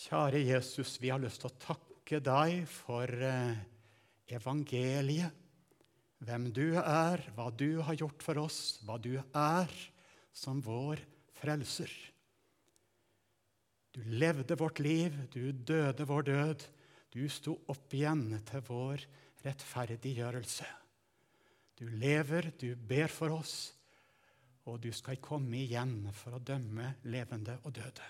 Kjære Jesus, vi har lyst til å takke deg for eh, evangeliet. Hvem du er, hva du har gjort for oss, hva du er som vår frelser. Du levde vårt liv, du døde vår død. Du sto opp igjen til vår rettferdiggjørelse. Du lever, du ber for oss, og du skal komme igjen for å dømme levende og døde.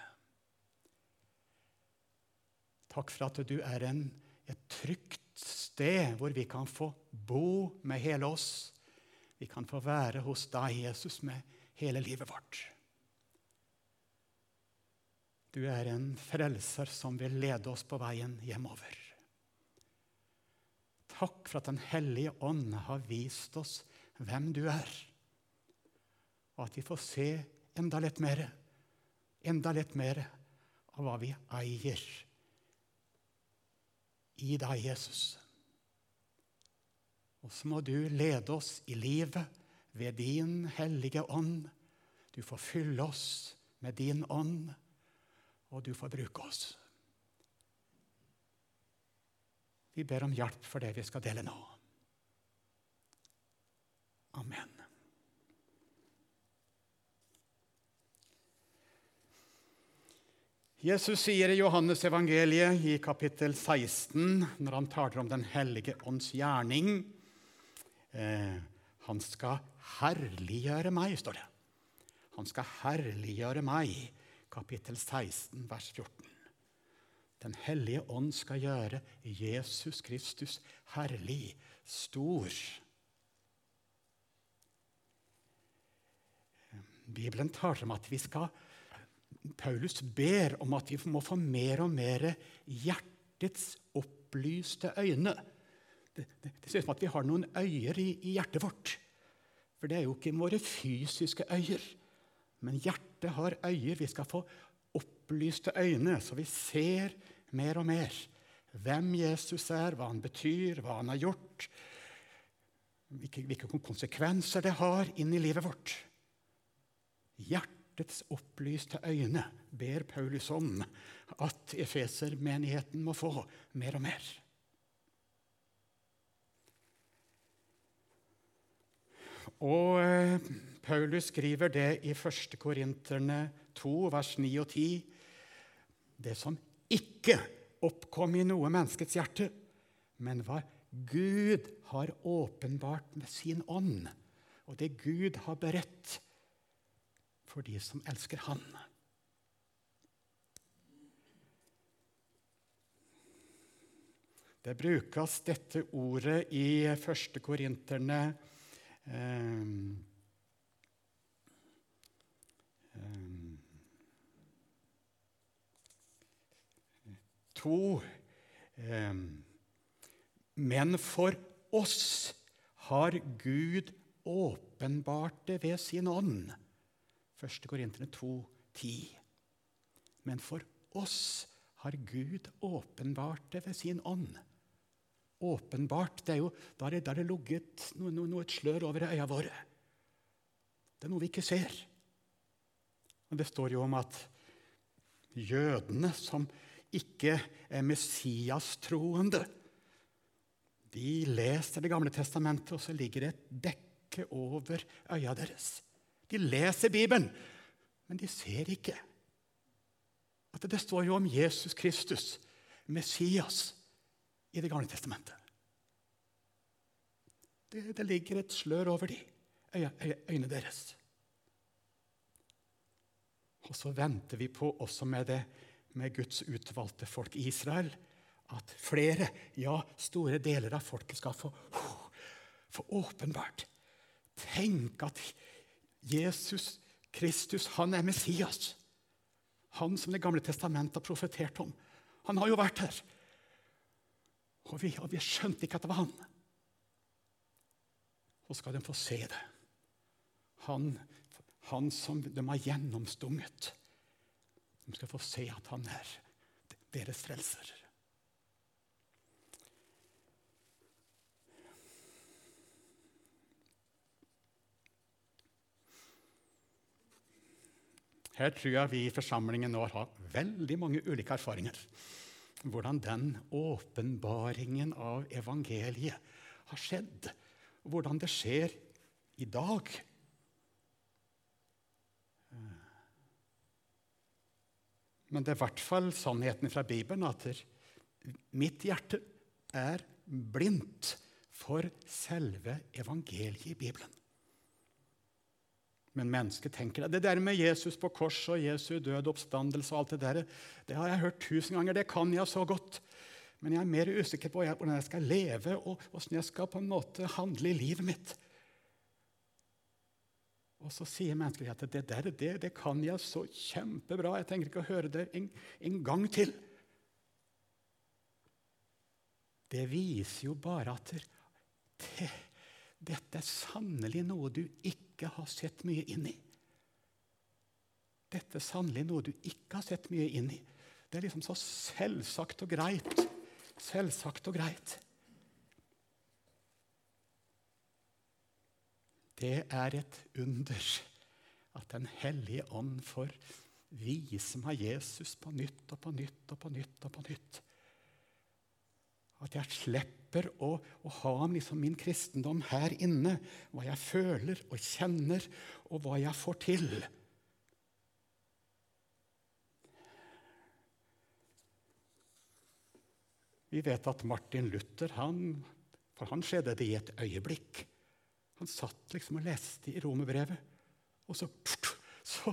Takk for at du er en, et trygt sted hvor vi kan få bo med hele oss. Vi kan få være hos deg, Jesus, med hele livet vårt. Du er en frelser som vil lede oss på veien hjemover. Takk for at Den hellige ånd har vist oss hvem du er, og at vi får se enda litt mer, enda litt mer av hva vi eier i deg, Jesus. Og så må du lede oss i livet ved din hellige ånd. Du får fylle oss med din ånd, og du får bruke oss. Vi ber om hjelp for det vi skal dele nå. Amen. Jesus sier i Johannes evangeliet i kapittel 16, når han taler om Den hellige ånds gjerning eh, Han skal herliggjøre meg, står det. Han skal herliggjøre meg, kapittel 16, vers 14. Den hellige ånd skal gjøre Jesus Kristus herlig, stor. Bibelen taler om at vi skal Paulus ber om at vi må få mer og mer hjertets opplyste øyne. Det, det, det ser ut som at vi har noen øyer i, i, hjertet vårt. For det er jo ikke våre fysiske øyer. Men hjertet har øyer. Vi skal få opplyste øyne, så vi ser mer og mer hvem Jesus er, hva han betyr, hva han har gjort, hvilke, hvilke konsekvenser det har inn i livet vårt. Hjertet hjertets opplyste øyne ber Paulus om at Efeser-menigheten må få mer og mer. Og eh, Paulus skriver det i 1. Korinterne 2, vers 9 og 10. Det som ikke oppkom i noe menneskets hjerte, men hva Gud har åpenbart med sin ånd, og det Gud har beredt for de som elsker Han. Det brukes dette ordet i første korinterne eh, eh, to eh, Men for oss har Gud åpenbart det ved sin ånd. 1. Korinterne 2, 10. Men for oss har Gud åpenbart det ved sin ånd. Åpenbart det er jo, Da har det, det ligget noe, noe, noe, et slør over øya våre. Det er noe vi ikke ser. Og Det står jo om at jødene som ikke er Messias-troende, de leser Det gamle testamentet, og så ligger det et dekke over øya deres. De leser Bibelen, men de ser ikke. At Det står jo om Jesus Kristus, Messias, i Det gamle testamentet. Det, det ligger et slør over de øynene deres. Og så venter vi på, også med, det, med Guds utvalgte folk i Israel, at flere, ja, store deler av folket skal få, få åpenbart Tenk at Jesus Kristus han er Messias. Han som Det gamle testamentet har profetert om. Han har jo vært her. Og vi, og vi skjønte ikke at det var han. Og skal de få se det. Han, han som de har gjennomstunget. De skal få se at han er deres frelser. Her tror jeg vi i forsamlingen nå har veldig mange ulike erfaringer. Hvordan den åpenbaringen av evangeliet har skjedd. Hvordan det skjer i dag. Men det er i hvert fall sannheten fra Bibelen at mitt hjerte er blindt for selve evangeliet i Bibelen. Men mennesket tenker det. Det der med Jesus på korset og Jesu død oppstandelse og alt det der, det har jeg hørt tusen ganger. Det kan jeg så godt. Men jeg er mer usikker på hvordan jeg skal leve, og hvordan jeg skal på en måte handle i livet mitt. Og så sier mennesket at det der det, det kan jeg så kjempebra. Jeg trenger ikke å høre det en, en gang til. Det viser jo bare at det, dette er sannelig noe du ikke har sett mye inn i. Dette er sannelig noe du ikke har sett mye inn i. Det er liksom så selvsagt og greit. Selvsagt og greit. Det er et under at Den hellige ånd får vise meg Jesus på nytt og på nytt og på nytt. og på nytt. At jeg slipper å, å ha liksom min kristendom her inne. Hva jeg føler og kjenner, og hva jeg får til. Vi vet at Martin Luther han, For han skjedde det i et øyeblikk. Han satt liksom og leste i romerbrevet, og så, så,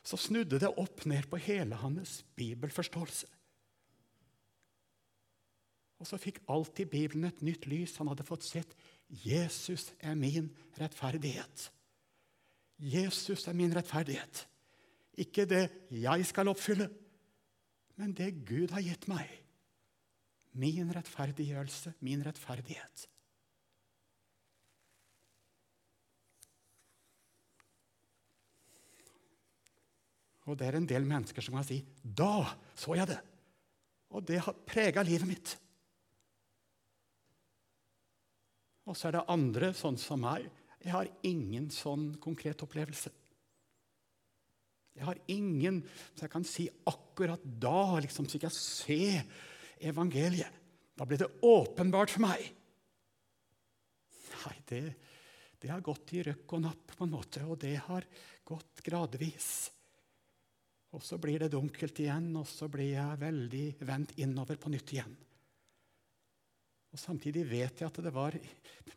så snudde det opp ned på hele hans bibelforståelse. Og så fikk alltid Bibelen et nytt lys. Han hadde fått sett Jesus er min rettferdighet. Jesus er min rettferdighet. Ikke det jeg skal oppfylle, men det Gud har gitt meg. Min rettferdiggjørelse, min rettferdighet. Og det er en del mennesker som kan si 'Da så jeg det'. Og det har prega livet mitt. Og så er det andre, sånn som meg. Jeg har ingen sånn konkret opplevelse. Jeg har ingen så jeg kan si akkurat da, liksom, så jeg se evangeliet. Da ble det åpenbart for meg. Nei, det, det har gått i røkk og napp, på en måte, og det har gått gradvis. Og så blir det dunkelt igjen, og så blir jeg veldig vendt innover på nytt igjen. Og Samtidig vet jeg at det var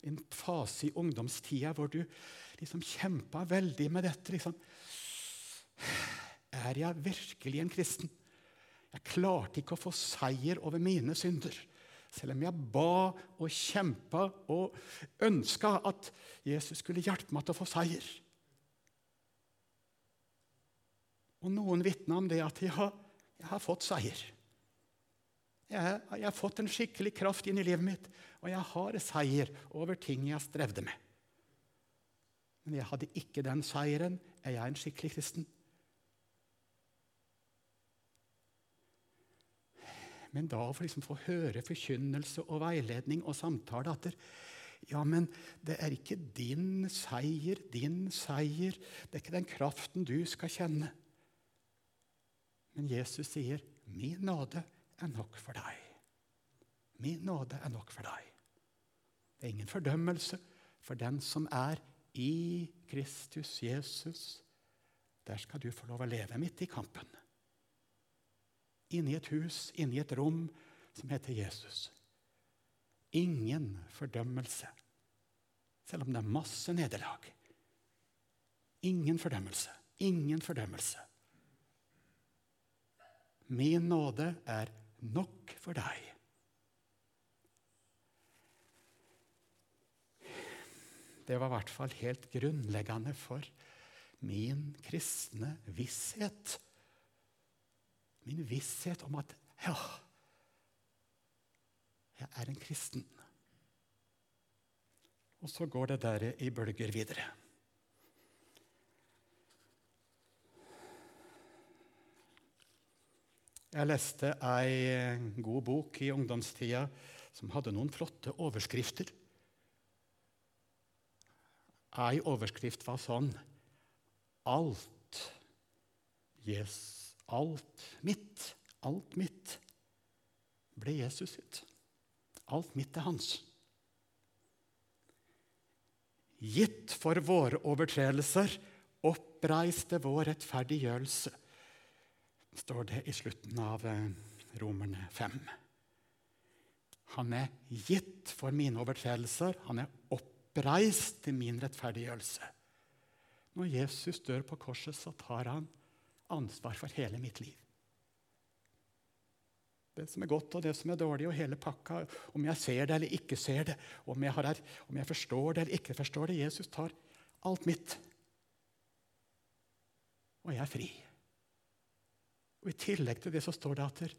en fase i ungdomstida hvor du liksom kjempa veldig med dette. Liksom. Er jeg virkelig en kristen? Jeg klarte ikke å få seier over mine synder. Selv om jeg ba og kjempa og ønska at Jesus skulle hjelpe meg til å få seier. Og noen vitna om det at ja, jeg har fått seier. Jeg, jeg, har fått en skikkelig kraft inn i livet mitt, og jeg har seier over ting jeg strevde med. Men jeg hadde ikke den seieren. Er jeg en skikkelig kristen? Men da å liksom få høre forkynnelse og veiledning og samtale at ja, men det er ikke din seier, din seier. Det er ikke den kraften du skal kjenne. Men Jesus sier, 'Min nåde er nok for deg. Min nåde er nok for deg. Det er ingen fordømmelse for den som er i Kristus Jesus. Der skal du få lov å leve midt i kampen. Inni et hus, inni et rom som heter Jesus. Ingen fordømmelse, selv om det er masse nederlag. Ingen fordømmelse. Ingen fordømmelse. Min nåde er nok for deg. Det var i hvert fall helt grunnleggende for min kristne visshet. Min visshet om at ja, jeg er en kristen. Og så går det der i bølger videre. Jeg leste ei god bok i ungdomstida som hadde noen flotte overskrifter. Ei overskrift var sånn Alt yes, alt mitt, alt mitt, ble Jesus sitt. Alt mitt er hans. Gitt for våre overtredelser, oppreiste vår rettferdiggjørelse, står det i slutten av eh, Romerne 5. Han er gitt for mine overtredelser. Han er oppreist til min rettferdiggjørelse. Når Jesus dør på korset, så tar han ansvar for hele mitt liv. Det som er godt, og det som er dårlig, og hele pakka. Om jeg ser det eller ikke ser det, om jeg, har, om jeg forstår det eller ikke forstår det. Jesus tar alt mitt. Og jeg er fri. Og I tillegg til det så står det at der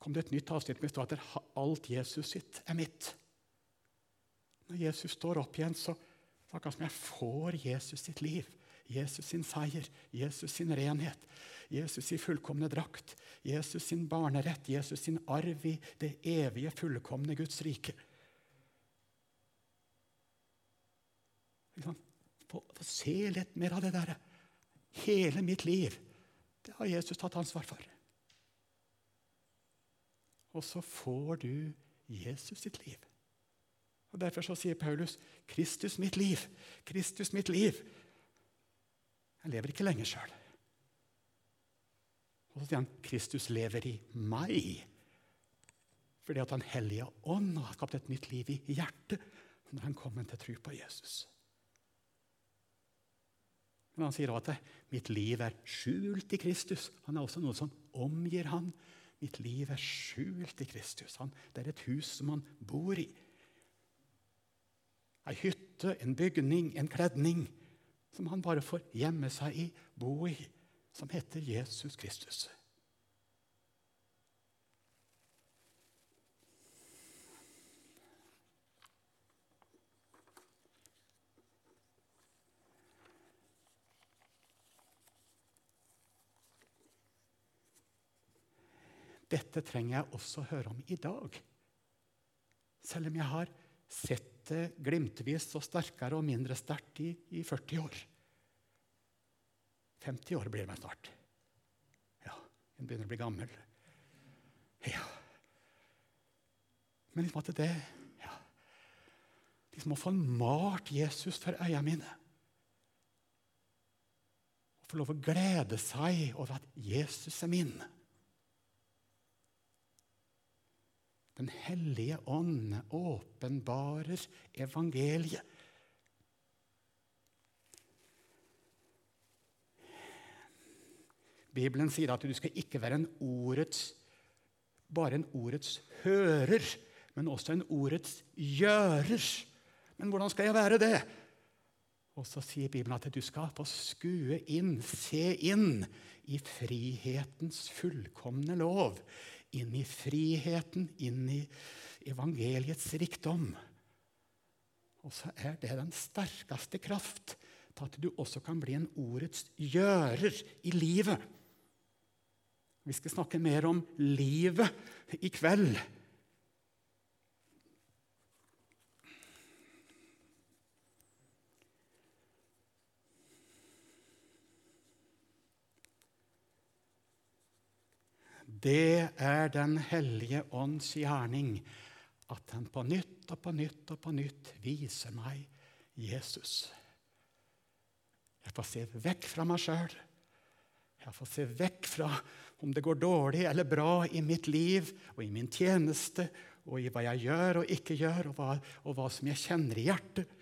kom det et nytt avsnitt med at alt Jesus sitt er mitt. Når Jesus står opp igjen, så akkurat som jeg får Jesus sitt liv. Jesus sin seier, Jesus sin renhet, Jesus sin fullkomne drakt, Jesus sin barnerett, Jesus sin arv i det evige, fullkomne Guds rike. Få se litt mer av det der. Hele mitt liv, det har Jesus tatt ansvar for. Og så får du Jesus sitt liv. Og Derfor så sier Paulus, 'Kristus mitt liv', Kristus mitt liv. Jeg lever ikke lenger sjøl. Og så sier han, 'Kristus lever i meg'. Fordi at Den hellige ånd har skapt et nytt liv i hjertet når han kommer til tro på Jesus. Men han sier også at 'mitt liv er skjult i Kristus'. Han er også noe som omgir han. Mitt liv er skjult i Kristus. Han, det er et hus som han bor i. Ei hytte, en bygning, en kledning som han bare får gjemme seg i, bo i, som heter Jesus Kristus. Dette trenger jeg også høre om i dag. Selv om jeg har sett det glimtvis og sterkere og mindre sterkt i, i 40 år. 50 år blir det meg snart. Ja, en begynner å bli gammel. Ja. Men liksom at det ja, liksom Å få malt Jesus for øynene mine. Å få lov å glede seg over at Jesus er min. Den hellige ånd åpenbarer evangeliet. Bibelen sier at du skal ikke være en ordets, bare en ordets hører, men også en ordets gjører. Men hvordan skal jeg være det? Og så sier Bibelen at du skal få skue inn, se inn, i frihetens fullkomne lov inn i friheten, inn i evangeliets rikdom. Og så er det den sterkeste kraft til at du også kan bli en ordets gjører i livet. Vi skal snakke mer om livet i kveld. Det er Den hellige ånds gjerning at han på nytt og på nytt og på nytt viser meg Jesus. Jeg får se vekk fra meg sjøl. Jeg får se vekk fra om det går dårlig eller bra i mitt liv og i min tjeneste og i hva jeg gjør og ikke gjør, og hva, og hva som jeg kjenner i hjertet.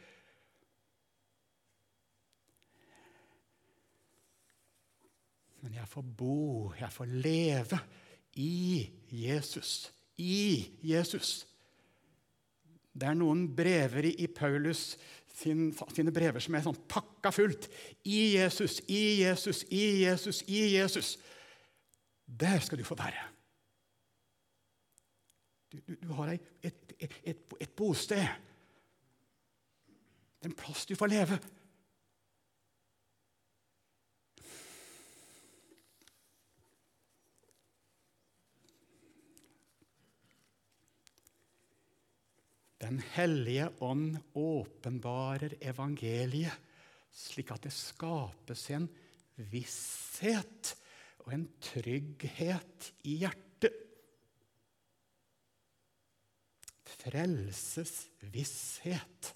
Men jeg får bo, jeg får leve i Jesus. I Jesus. Det er noen brever i Paulus sin, sine brever som er sånn pakka fullt. I Jesus, i Jesus, i Jesus, i Jesus. Der skal du få være. Du, du, du har et, et, et, et bosted. En plass du får leve. Den hellige ånd åpenbarer evangeliet, slik at det skapes en visshet og en trygghet i hjertet. Frelsesvisshet.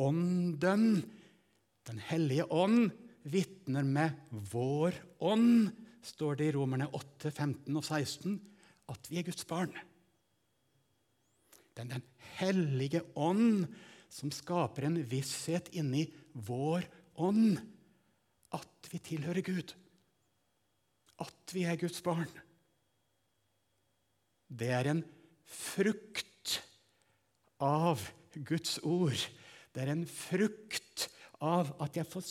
Ånden, Den hellige ånd, vitner med vår ånd, står det i Romerne 8, 15 og 16, at vi er Guds barn. Det er Den hellige ånd som skaper en visshet inni vår ånd at vi tilhører Gud. At vi er Guds barn. Det er en frukt av Guds ord. Det er en frukt av at jeg får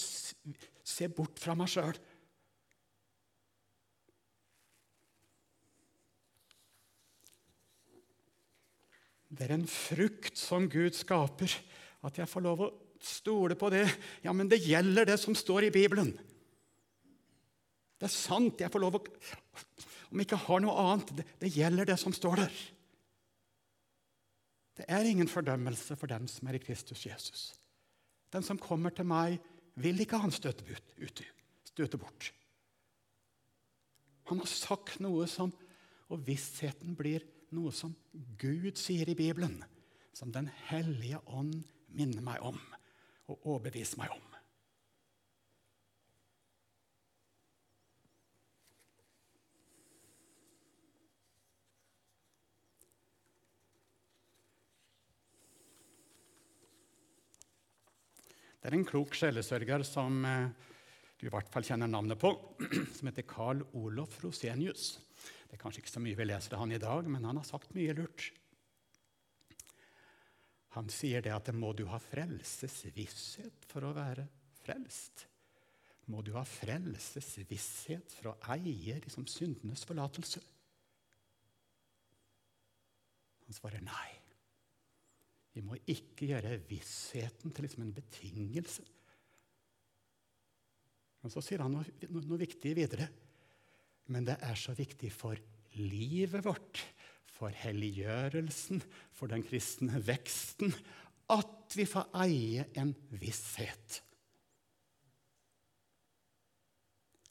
se bort fra meg sjøl. Det er en frukt som Gud skaper, at jeg får lov å stole på det. Ja, men det gjelder det som står i Bibelen. Det er sant. Jeg får lov å Om jeg ikke har noe annet det, det gjelder det som står der. Det er ingen fordømmelse for dem som er i Kristus Jesus. Den som kommer til meg, vil ikke han støte, ut, støte bort. Han har sagt noe som Og vissheten blir noe som Gud sier i Bibelen, som Den hellige ånd minner meg om og overbeviser meg om. Det er en klok sjelesørger som eh, du i hvert fall kjenner navnet på, som heter Carl Olof Rosenius. Det er kanskje ikke så mye vi leser av han i dag, men han har sagt mye lurt. Han sier det at må du ha frelsesvisshet for å være frelst. Må du ha frelsesvisshet for å eie liksom syndenes forlatelse? Han svarer nei. Vi må ikke gjøre vissheten til liksom en betingelse. Men så sier han noe, noe, noe viktig videre. Men det er så viktig for livet vårt, for helliggjørelsen, for den kristne veksten, at vi får eie en visshet.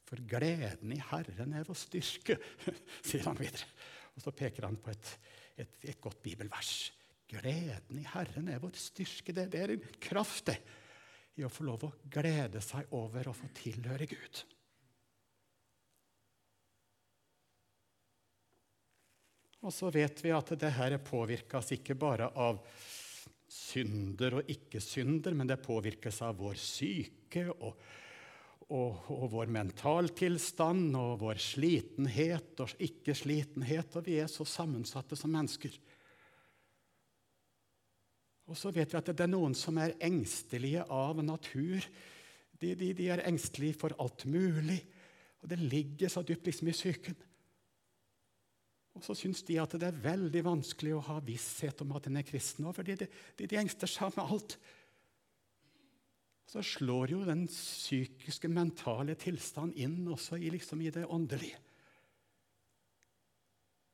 For gleden i Herren er vår styrke, sier han videre. Og så peker han på et, et, et godt bibelvers. Gleden i Herren er vår styrke. Det, er en kraft det, i å få lov å glede seg over å få tilhøre Gud. Og så vet vi at det her påvirkes ikke bare av synder og ikke-synder, men det påvirkes av vår syke og, og, og vår mentaltilstand og vår slitenhet og ikke-slitenhet. Og vi er så sammensatte som mennesker. Og så vet vi at det er noen som er engstelige av natur. De, de, de er engstelige for alt mulig. Og det ligger så dypt liksom i psyken. Og så syns de at det er veldig vanskelig å ha visshet om at en er kristen. fordi de, de, de engster seg med alt. Så slår jo den psykiske, mentale tilstanden inn også i, liksom, i det åndelige.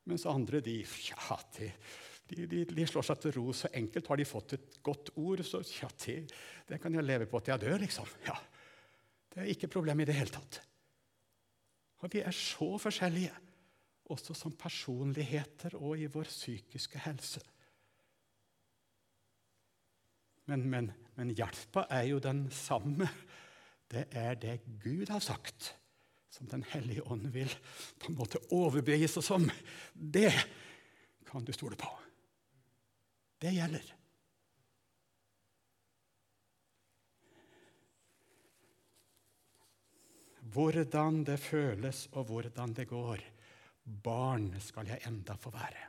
Mens andre, de ja, de, de, de, slår seg til ro så enkelt. Har de fått et godt ord, så ja, det, det kan jeg leve på til jeg dør, liksom. Ja, Det er ikke problem i det hele tatt. Og vi er så forskjellige, også som personligheter og i vår psykiske helse. Men, men, men hjelpa er jo den samme. Det er det Gud har sagt, som Den hellige ånd vil på en måte overbevise oss om. Det kan du stole på. Det gjelder. Hvordan det føles og hvordan det går. Barn skal jeg enda få være.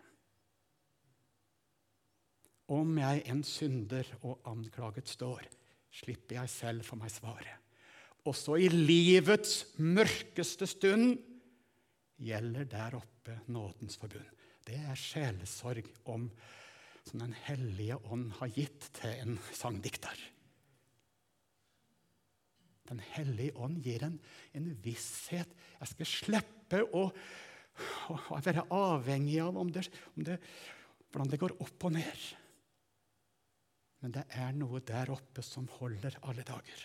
Om jeg en synder og anklaget står, slipper jeg selv for meg svare. Også i livets mørkeste stund gjelder der oppe nådens forbund. Det er sjelesorg om som Den hellige ånd har gitt til en sangdikter. Den hellige ånd gir en, en visshet. Jeg skal slippe å, å være avhengig av om det, om det, hvordan det går opp og ned. Men det er noe der oppe som holder alle dager.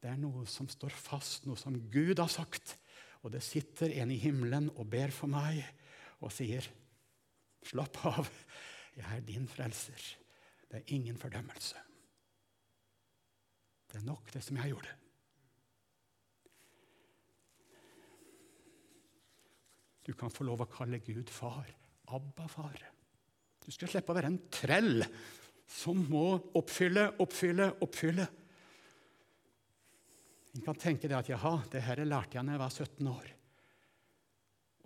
Det er noe som står fast, noe som Gud har sagt. Og det sitter en i himmelen og ber for meg og sier, 'Slapp av, jeg er din frelser.' Det er ingen fordømmelse. Det er nok, det som jeg gjorde. Du kan få lov å kalle Gud far. Abba-far. Du skal slippe å være en trell som må oppfylle, oppfylle, oppfylle. En kan tenke det at jaha, det her lærte jeg da jeg var 17 år.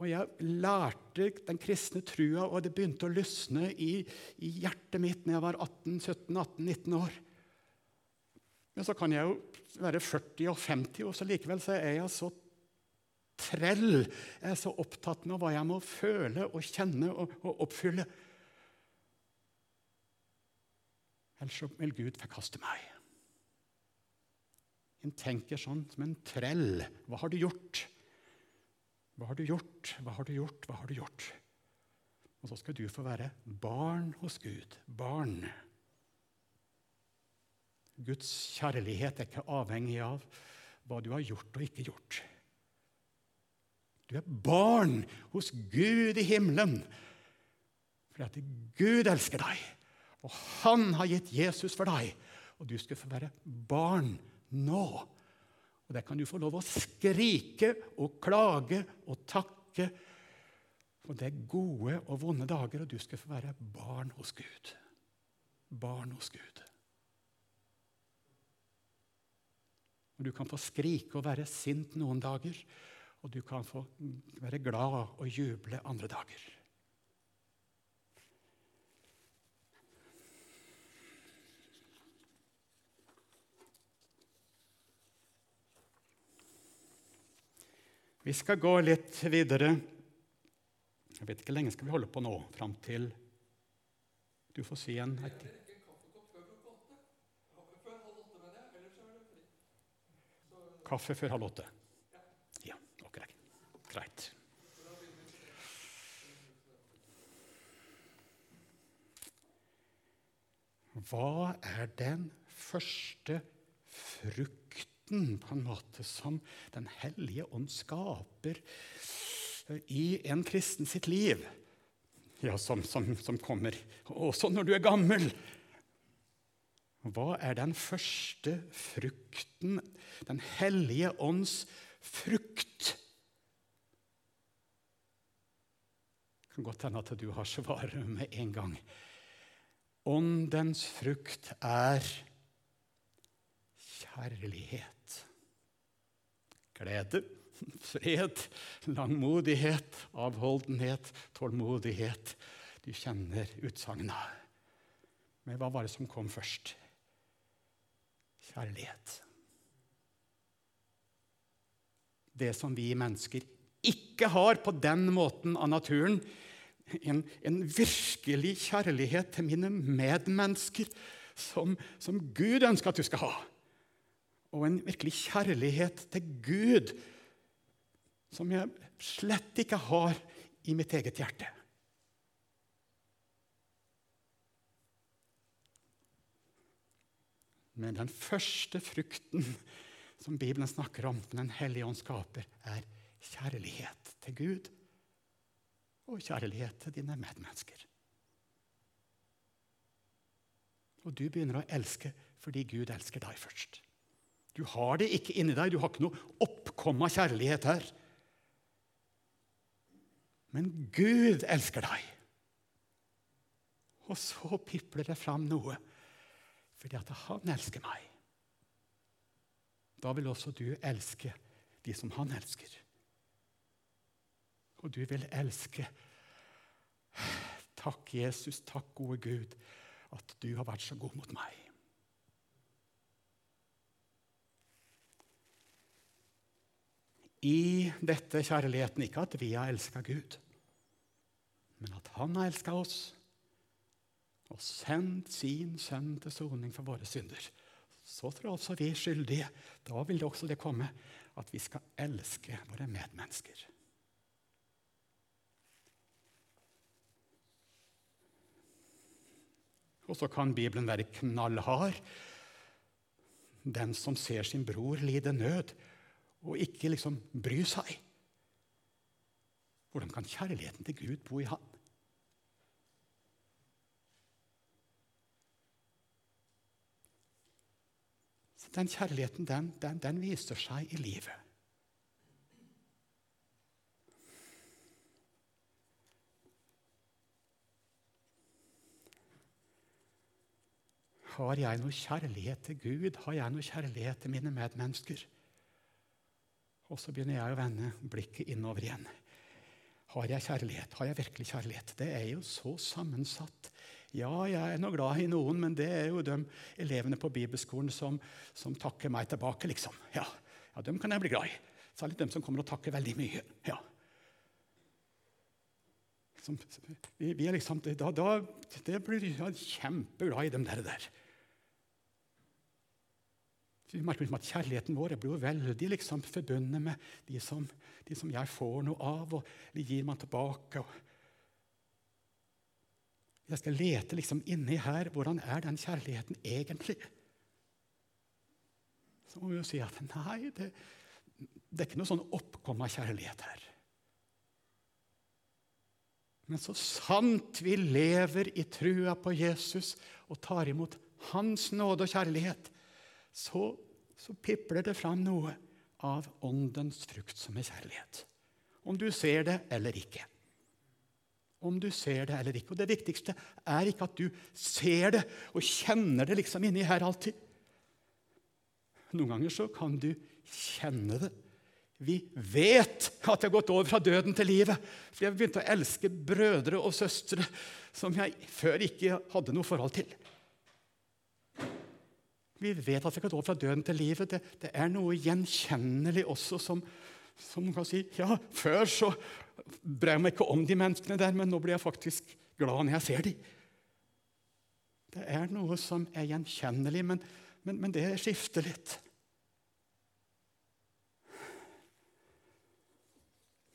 Og jeg lærte den kristne trua, og det begynte å lysne i, i hjertet mitt når jeg var 18-17-18-19 år. Men så kan jeg jo være 40 og 50, og så likevel så er jeg så trell. Jeg er så opptatt med hva jeg må føle og kjenne og, og oppfylle. Ellers så vil Gud forkaste meg. En tenker sånn som en trell. Hva har du gjort? Hva har du gjort? Hva har du gjort? Hva har du gjort? Og så skal du få være barn hos Gud. Barn. Guds kjærlighet er ikke avhengig av hva du har gjort og ikke gjort. Du er barn hos Gud i himmelen fordi at Gud elsker deg, og han har gitt Jesus for deg. Og du skal få være barn nå. Og Der kan du få lov å skrike og klage og takke. For det er gode og vonde dager, og du skal få være barn hos Gud. Barn hos Gud. Og Du kan få skrike og være sint noen dager, og du kan få være glad og juble andre dager. Vi skal gå litt videre. Jeg vet ikke lenge skal vi holde på nå, fram til Du får si en. Kaffe før halv åtte? Greit. Hva er den første frukten på en måte som Den hellige ånd skaper i en kristen sitt liv? Ja, som, som, som kommer også når du er gammel. Hva er den første frukten, Den hellige ånds frukt? Kan godt hende at du har svaret med en gang. Åndens frukt er kjærlighet. Glede, fred, langmodighet, avholdenhet, tålmodighet. Du kjenner utsagna. Men hva var det som kom først? Kjærlighet. Det som vi mennesker ikke har på den måten av naturen, en, en, virkelig kjærlighet til mine medmennesker som, som, Gud ønsker at du skal ha. Og en virkelig kjærlighet til Gud som jeg slett ikke har i mitt eget hjerte. Men den første frukten som Bibelen snakker om, som Den hellige ånd skaper, er kjærlighet til Gud og kjærlighet til dine medmennesker. Og du begynner å elske fordi Gud elsker deg først. Du har det ikke inni deg, du har ikke noe oppkomma kjærlighet her. Men Gud elsker deg. Og så pipler det fram noe fordi at han elsker meg. Da vil også du elske de som han elsker. Og du vil elske Takk, Jesus, takk, gode Gud, at du har vært så god mot meg. I dette kjærligheten ikke at vi har elska Gud, men at Han har elska oss og sendt sin sønn til soning for våre synder. Så tror også vi er skyldige. Da vil det også det komme at vi skal elske våre medmennesker. Og så kan Bibelen være knallhard. den som ser sin bror lide nød, og ikke liksom bry seg. Hvordan kan kjærligheten til Gud bo i han? Så den kjærligheten, den, den, den viser seg i livet. Har jeg noe kjærlighet til Gud? Har jeg noe kjærlighet til mine medmennesker? Og så begynner jeg å vende blikket innover igjen. Har jeg kjærlighet? Har jeg virkelig kjærlighet? Det er jo så sammensatt. Ja, jeg er nå glad i noen, men det er jo de elevene på bibelskolen som, som takker meg tilbake, liksom. Ja, ja, dem kan jeg bli glad i. Særlig dem som kommer og takker veldig mye. Ja. Som, vi, vi, liksom, da, da, det blir jeg kjempeglad i dem der. der. Vi merker liksom at Kjærligheten vår blir jo veldig liksom forbundet med de som, de som, jeg får noe av, og de gir meg tilbake. Jeg skal lete liksom inni her hvordan er den kjærligheten egentlig? Så må vi jo si at nei, det, det er ikke noe sånn oppkomma kjærlighet her. Men så sant vi lever i trua på Jesus og tar imot Hans nåde og kjærlighet, så, så pipler det fram noe av åndens frukt, som er kjærlighet. Om du ser det eller ikke. Om du ser det eller ikke. Og Det viktigste er ikke at du ser det og kjenner det liksom inni her alltid. Noen ganger så kan du kjenne det. Vi vet at jeg har gått over fra døden til livet. For jeg har begynt å elske brødre og søstre som jeg før ikke hadde noe forhold til. Vi vet at vi kan gå fra døden til livet. Det, det er noe gjenkjennelig også som, som kan si Ja, før så brød jeg meg ikke om de menneskene der, men nå blir jeg faktisk glad når jeg ser dem. Det er noe som er gjenkjennelig, men, men, men det skifter litt.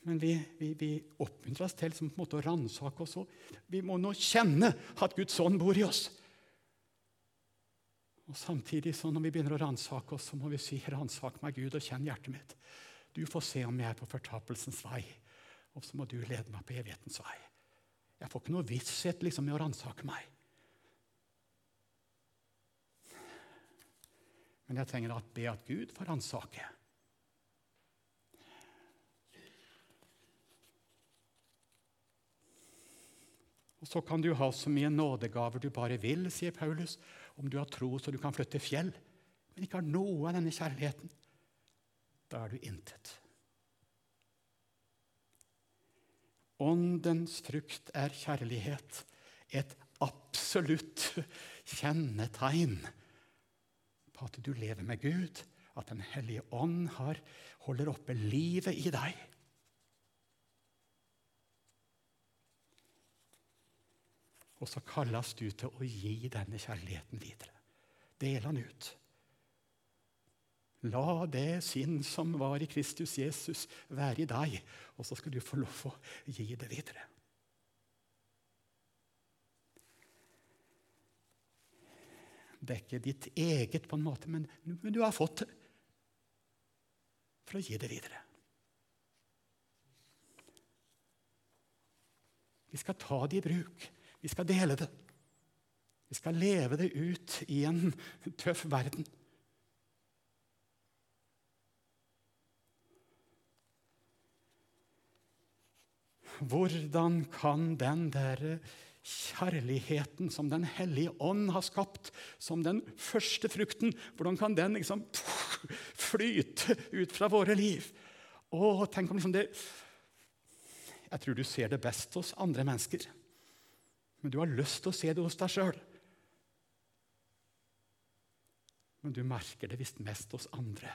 Men vi, vi, vi oppmuntrer oss til måte å ransake oss. Vi må nå kjenne at Guds ånd bor i oss. Og Samtidig, så når vi begynner å ransake oss, så må vi si 'Ransak meg, Gud, og kjenn hjertet mitt'. Du får se om jeg er på fortapelsens vei, og så må du lede meg på evighetens vei. Jeg får ikke noe visshet liksom, med å ransake meg. Men jeg trenger å be at Gud får ransake. Og Så kan du ha så mye nådegaver du bare vil, sier Paulus om du har tro så du kan flytte fjell, men ikke har noe av denne kjærligheten, da er du intet. Åndens frukt er kjærlighet, et absolutt kjennetegn på at du lever med Gud, at Den hellige ånd har, holder oppe livet i deg. Og så kalles du til å gi denne kjærligheten videre. Del den ut. La det sinn som var i Kristus Jesus, være i deg, og så skal du få lov å gi det videre. Det er ikke ditt eget, på en måte, men, men du har fått det for å gi det videre. Vi skal ta det i bruk. Vi skal dele det. Vi skal leve det ut i en tøff verden. Hvordan kan den der kjærligheten som Den hellige ånd har skapt, som den første frukten, hvordan kan den liksom flyte ut fra våre liv? Å, tenk om liksom det Jeg tror du ser det best hos andre mennesker men du har lyst til å se det hos deg sjøl. Men du merker det visst mest hos andre.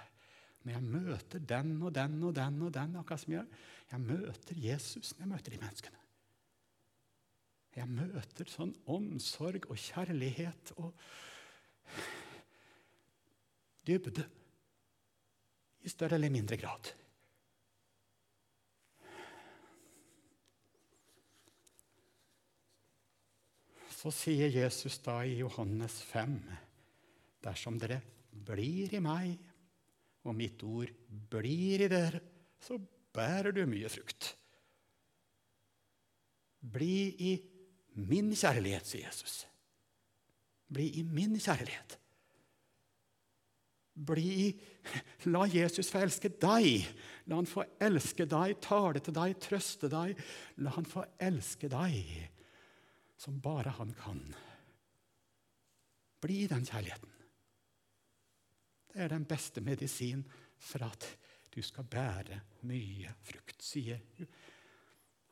Når jeg møter den og den og den og den akkurat som jeg, jeg møter Jesus når jeg møter de menneskene. Jeg møter sånn omsorg og kjærlighet og dybde i større eller mindre grad. Så sier Jesus da i Johannes 5.: Dersom dere blir i meg, og mitt ord blir i dere, så bærer du mye frukt. Bli i min kjærlighet, sier Jesus. Bli i min kjærlighet. Bli, la Jesus få elske deg. La han få elske deg, tale til deg, trøste deg. La han få elske deg som bare han kan. Bli i den kjærligheten. Det er den beste medisin for at du skal bære mye frukt, sier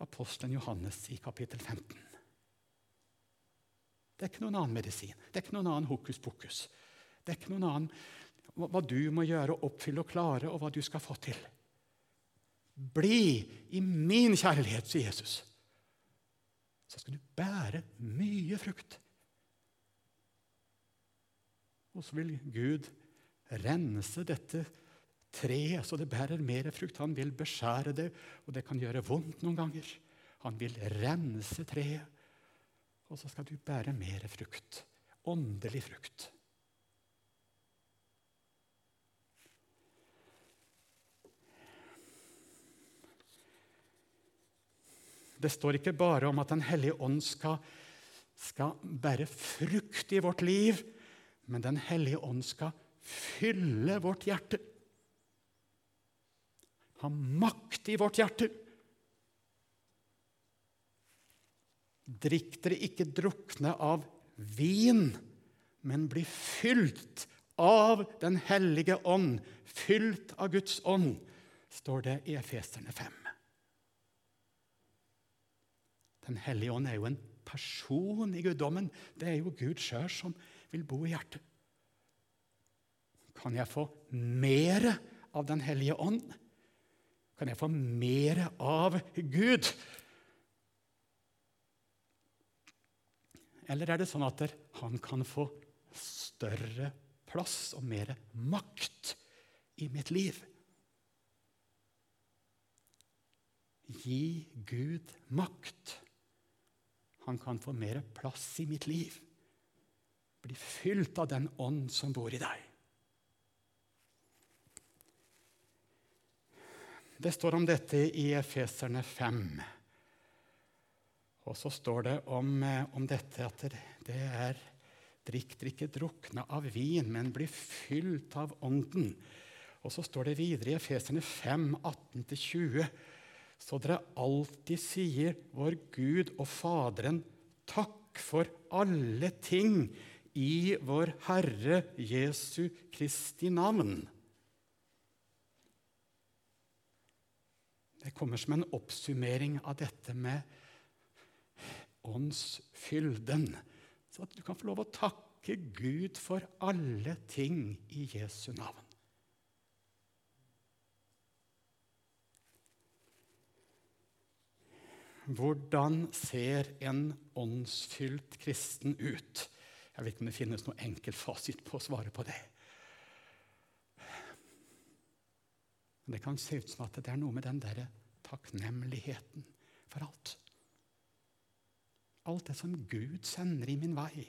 apostelen Johannes i kapittel 15. Det er ikke noen annen medisin. Det er ikke noen annen hokus pokus. Det er ikke noen annen hva du må gjøre, oppfylle og klare, og hva du skal få til. Bli i min kjærlighet, sier Jesus. Så skal du bære mye frukt. Og så vil Gud rense dette treet så det bærer mer frukt. Han vil beskjære det, og det kan gjøre vondt noen ganger. Han vil rense treet, og så skal du bære mer frukt. Åndelig frukt. Det står ikke bare om at Den hellige ånd skal, skal bære frukt i vårt liv, men Den hellige ånd skal fylle vårt hjerte. Ha makt i vårt hjerte. Drikk dere ikke drukne av vin, men bli fylt av Den hellige ånd, fylt av Guds ånd, står det i Efeserne 5. Den hellige ånd er jo en person i guddommen. Det er jo Gud sjøl som vil bo i hjertet. Kan jeg få mer av Den hellige ånd? Kan jeg få mer av Gud? Eller er det sånn at han kan få større plass og mer makt i mitt liv? Gi Gud makt. Han kan få mer plass i mitt liv. Bli fylt av den ånd som bor i deg. Det står om dette i Efeserne 5. Og så står det om, eh, om dette at det er Drikk drikke, ikke drukne av vin, men bli fylt av Ånden. Og så står det videre i Efeserne 5, 18-20 så dere alltid sier vår Gud og Faderen takk for alle ting i vår Herre Jesu Kristi navn. Det kommer som en oppsummering av dette med åndsfylden. Så at du kan få lov å takke Gud for alle ting i Jesu navn. Hvordan ser en åndsfylt kristen ut? Jeg vet ikke om det finnes noe enkel fasit på å svare på det. Men det kan se ut som at det er noe med den derre takknemligheten for alt. Alt det som Gud sender i min vei.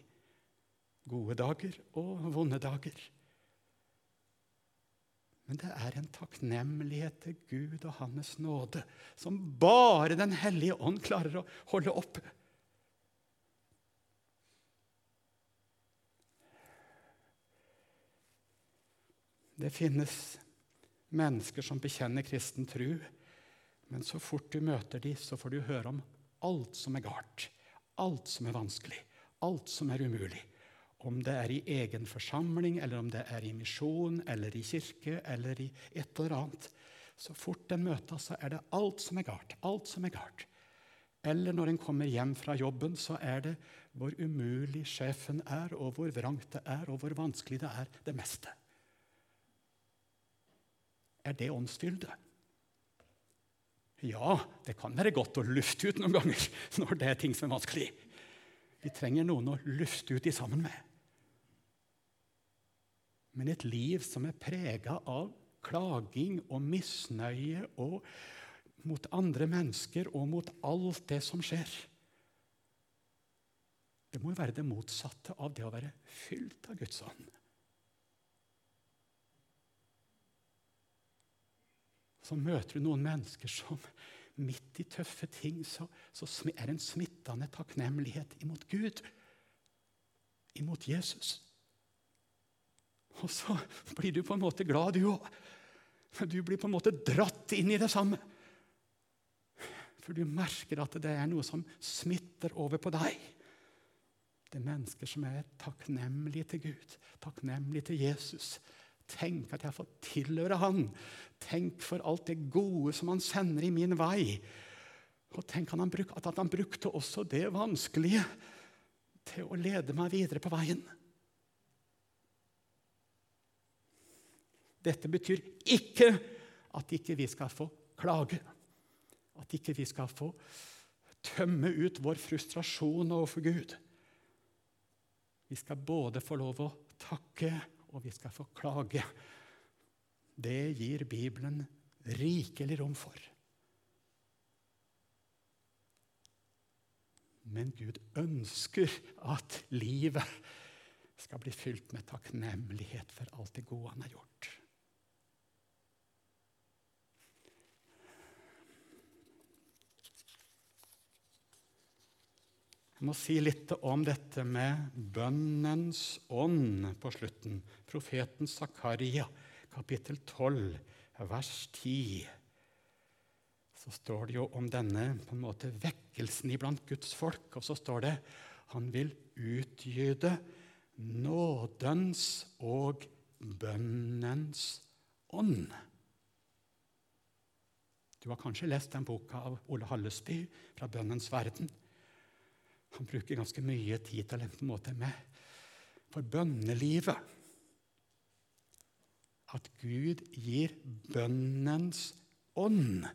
Gode dager og vonde dager. Men det er en takknemlighet til Gud og Hans nåde som bare Den hellige ånd klarer å holde oppe. Det finnes mennesker som bekjenner kristen tru, men så fort du møter dem, så får du høre om alt som er galt, alt som er vanskelig, alt som er umulig. Om det er i egen forsamling, eller om det er i misjon, eller i kirke, eller i et eller annet. Så fort en møter, så er det alt som er galt. Alt som er galt. Eller når en kommer hjem fra jobben, så er det hvor umulig sjefen er, og hvor vrangt det er, og hvor vanskelig det er, det meste. Er det åndsfylde? Ja, det kan være godt å lufte ut noen ganger når det er ting som er vanskelig. Vi trenger noen å lufte ut i sammen med men et liv som er prega av klaging og misnøye og mot andre mennesker og mot alt det som skjer. Det må jo være det motsatte av det å være fylt av Guds ånd. Så møter du noen mennesker som midt i tøffe ting så, så er en smittende takknemlighet imot Gud, imot Jesus. Og så blir du på en måte glad, du òg. Du blir på en måte dratt inn i det samme. For du merker at det er noe som smitter over på deg. Det er mennesker som er takknemlige til Gud, takknemlige til Jesus. Tenk at jeg har fått tilhøre Han. Tenk for alt det gode som Han sender i min vei. Og tenk at han, brukte også det vanskelige til å lede meg videre på veien. Dette betyr ikke at ikke vi skal få klage. At ikke vi skal få tømme ut vår frustrasjon overfor Gud. Vi skal både få lov å takke, og vi skal få klage. Det gir Bibelen rikelig rom for. Men Gud ønsker at livet skal bli fylt med takknemlighet for alt det gode han har gjort. Jeg må si litt om dette med bønnens ånd på slutten. Profeten Zakaria, kapittel 12, vers 10. Så står det jo om denne på en måte vekkelsen iblant Guds folk. Og så står det han vil utgyde nådens og bønnens ånd. Du har kanskje lest den boka av Ole Hallesby fra Bønnens verden. Han bruker ganske mye tid til en måte med for bønnelivet. At Gud gir bønnens ånd.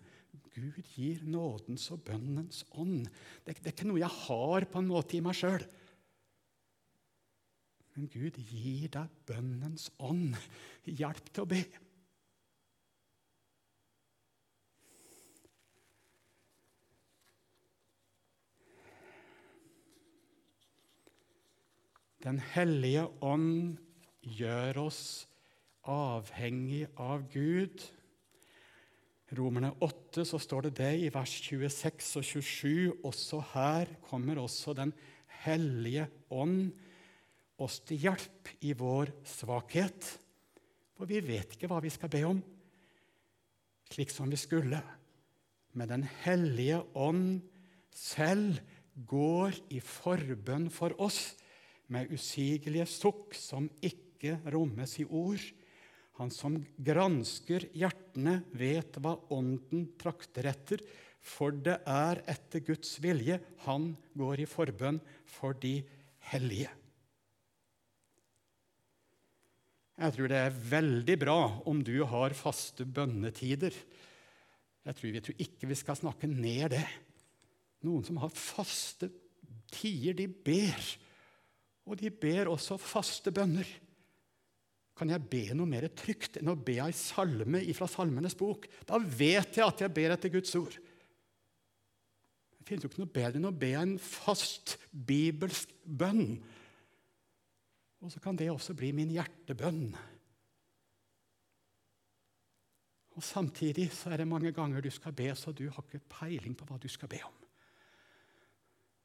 Gud gir nådens og bønnens ånd. Det, det, er ikke noe jeg har på en måte i meg sjøl. Men Gud gir deg bønnens ånd. Hjelp til å be. Den hellige ånd gjør oss avhengig av Gud. Romerne 8 så står det det i vers 26 og 27. Også her kommer også Den hellige ånd oss til hjelp i vår svakhet. For vi vet ikke hva vi skal be om, slik som vi skulle. Men Den hellige ånd selv går i forbønn for oss med usigelige sukk som ikke rommes i ord. Han som gransker hjertene, vet hva Ånden trakter etter, for det er etter Guds vilje han går i forbønn for de hellige. Jeg tror det er veldig bra om du har faste bønnetider. Jeg tror, jeg tror ikke vi skal snakke ned det. Noen som har faste tider, de ber. Og de ber også faste bønner. Kan jeg be noe mer trygt enn å be ei salme fra Salmenes bok? Da vet jeg at jeg ber etter Guds ord. Det finnes jo ikke noe bedre enn å be en fast bibelsk bønn. Og så kan det også bli min hjertebønn. Og Samtidig så er det mange ganger du skal be, så du har ikke peiling på hva du skal be om.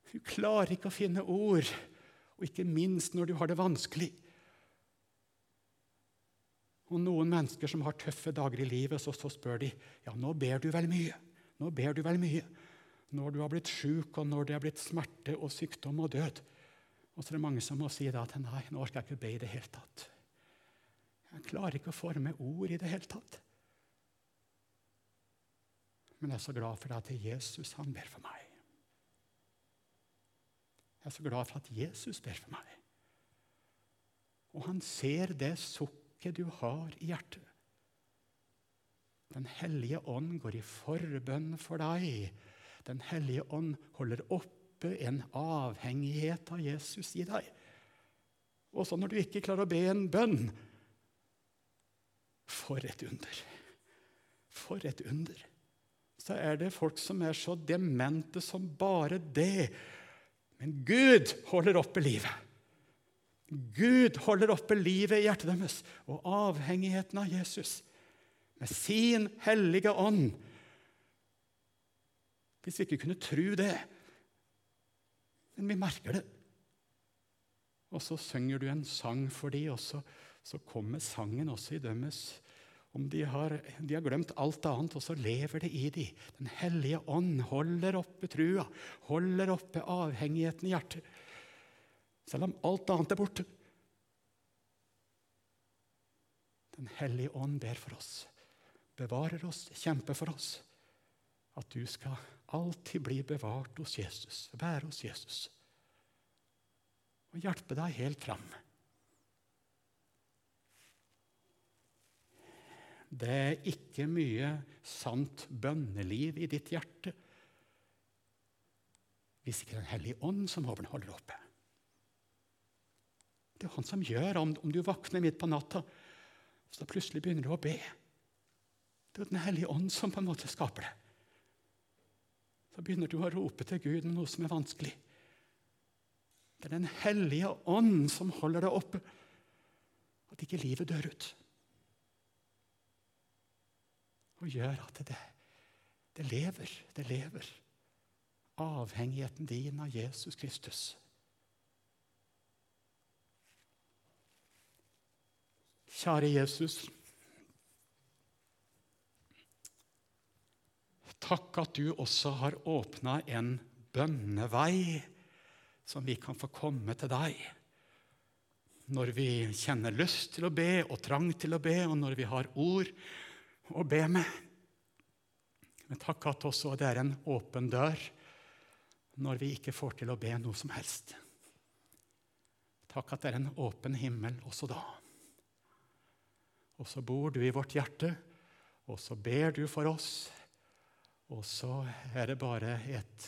Du klarer ikke å finne ord og ikke minst når du har det vanskelig. Og Noen mennesker som har tøffe dager i livet, så, så spør de ja, nå ber du vel mye. Nå ber du vel mye. Når du har blitt sjuk, og når det har blitt smerte og sykdom og død. Og så er det mange som må si da at nei, nå orker jeg ikke be i det hele tatt. Jeg klarer ikke å forme ord i det hele tatt. Men jeg er så glad for at det er Jesus han ber for meg. Jeg er så glad for at Jesus ber for meg. Og han ser det sukket du har i hjertet. Den hellige ånd går i forbønn for deg. Den hellige ånd holder oppe en avhengighet av Jesus i deg. Også når du ikke klarer å be en bønn. For et under! For et under! Så er det folk som er så demente som bare det men Gud holder oppe livet. Gud holder oppe livet i hjertet deres og avhengigheten av Jesus. med sin hellige ånd. Hvis vi ikke kunne tro det. Men vi merker det. Og så synger du en sang for dem, og så, kommer sangen også i dømmes om de har, de har, glemt alt annet, og så lever det i dem. Den hellige ånd holder oppe trua, holder oppe avhengigheten i hjertet. Selv om alt annet er borte. Den hellige ånd ber for oss, bevarer oss, kjemper for oss. At du skal alltid bli bevart hos Jesus, være hos Jesus. Og hjelpe deg helt fram. Det er ikke mye sant bønneliv i ditt hjerte hvis ikke Den hellige ånd som holder oppe. Det er han som gjør om, om du våkner midt på natta så plutselig begynner du å be. Det er Den hellige ånd som på en måte skaper det. Så begynner du å rope til Gud med noe som er vanskelig. Det er Den hellige ånd som holder deg oppe, at ikke livet dør ut og gjør at det, det lever. Det lever. Avhengigheten din av Jesus Kristus. Kjære Jesus. Takk at du også har åpna en bønnevei som vi kan få komme til deg. Når vi kjenner lyst til å be og trang til å be, og når vi har ord å be med. Men takk at også det er en åpen dør når vi ikke får til å be noe som helst. Takk at det er en åpen himmel også da. Og så bor du i vårt hjerte, og så ber du for oss. Og så er det bare et,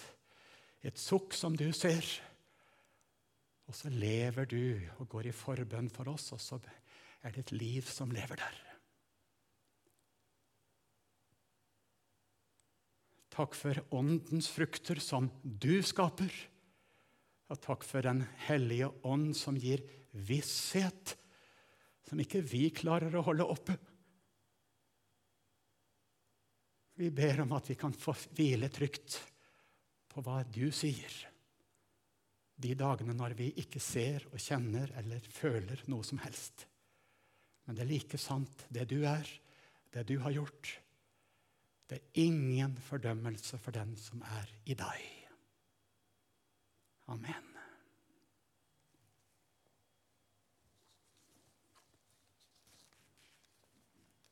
et sukk som du ser. Og så lever du og går i forbønn for oss, og så er det et liv som lever der. Takk for åndens frukter som du skaper. Og takk for Den hellige ånd som gir visshet som ikke vi klarer å holde oppe. Vi ber om at vi kan få hvile trygt på hva du sier. De dagene når vi ikke ser og kjenner eller føler noe som helst. Men det er like sant, det du er, det du har gjort. Det er ingen fordømmelse for den som er i deg. Amen.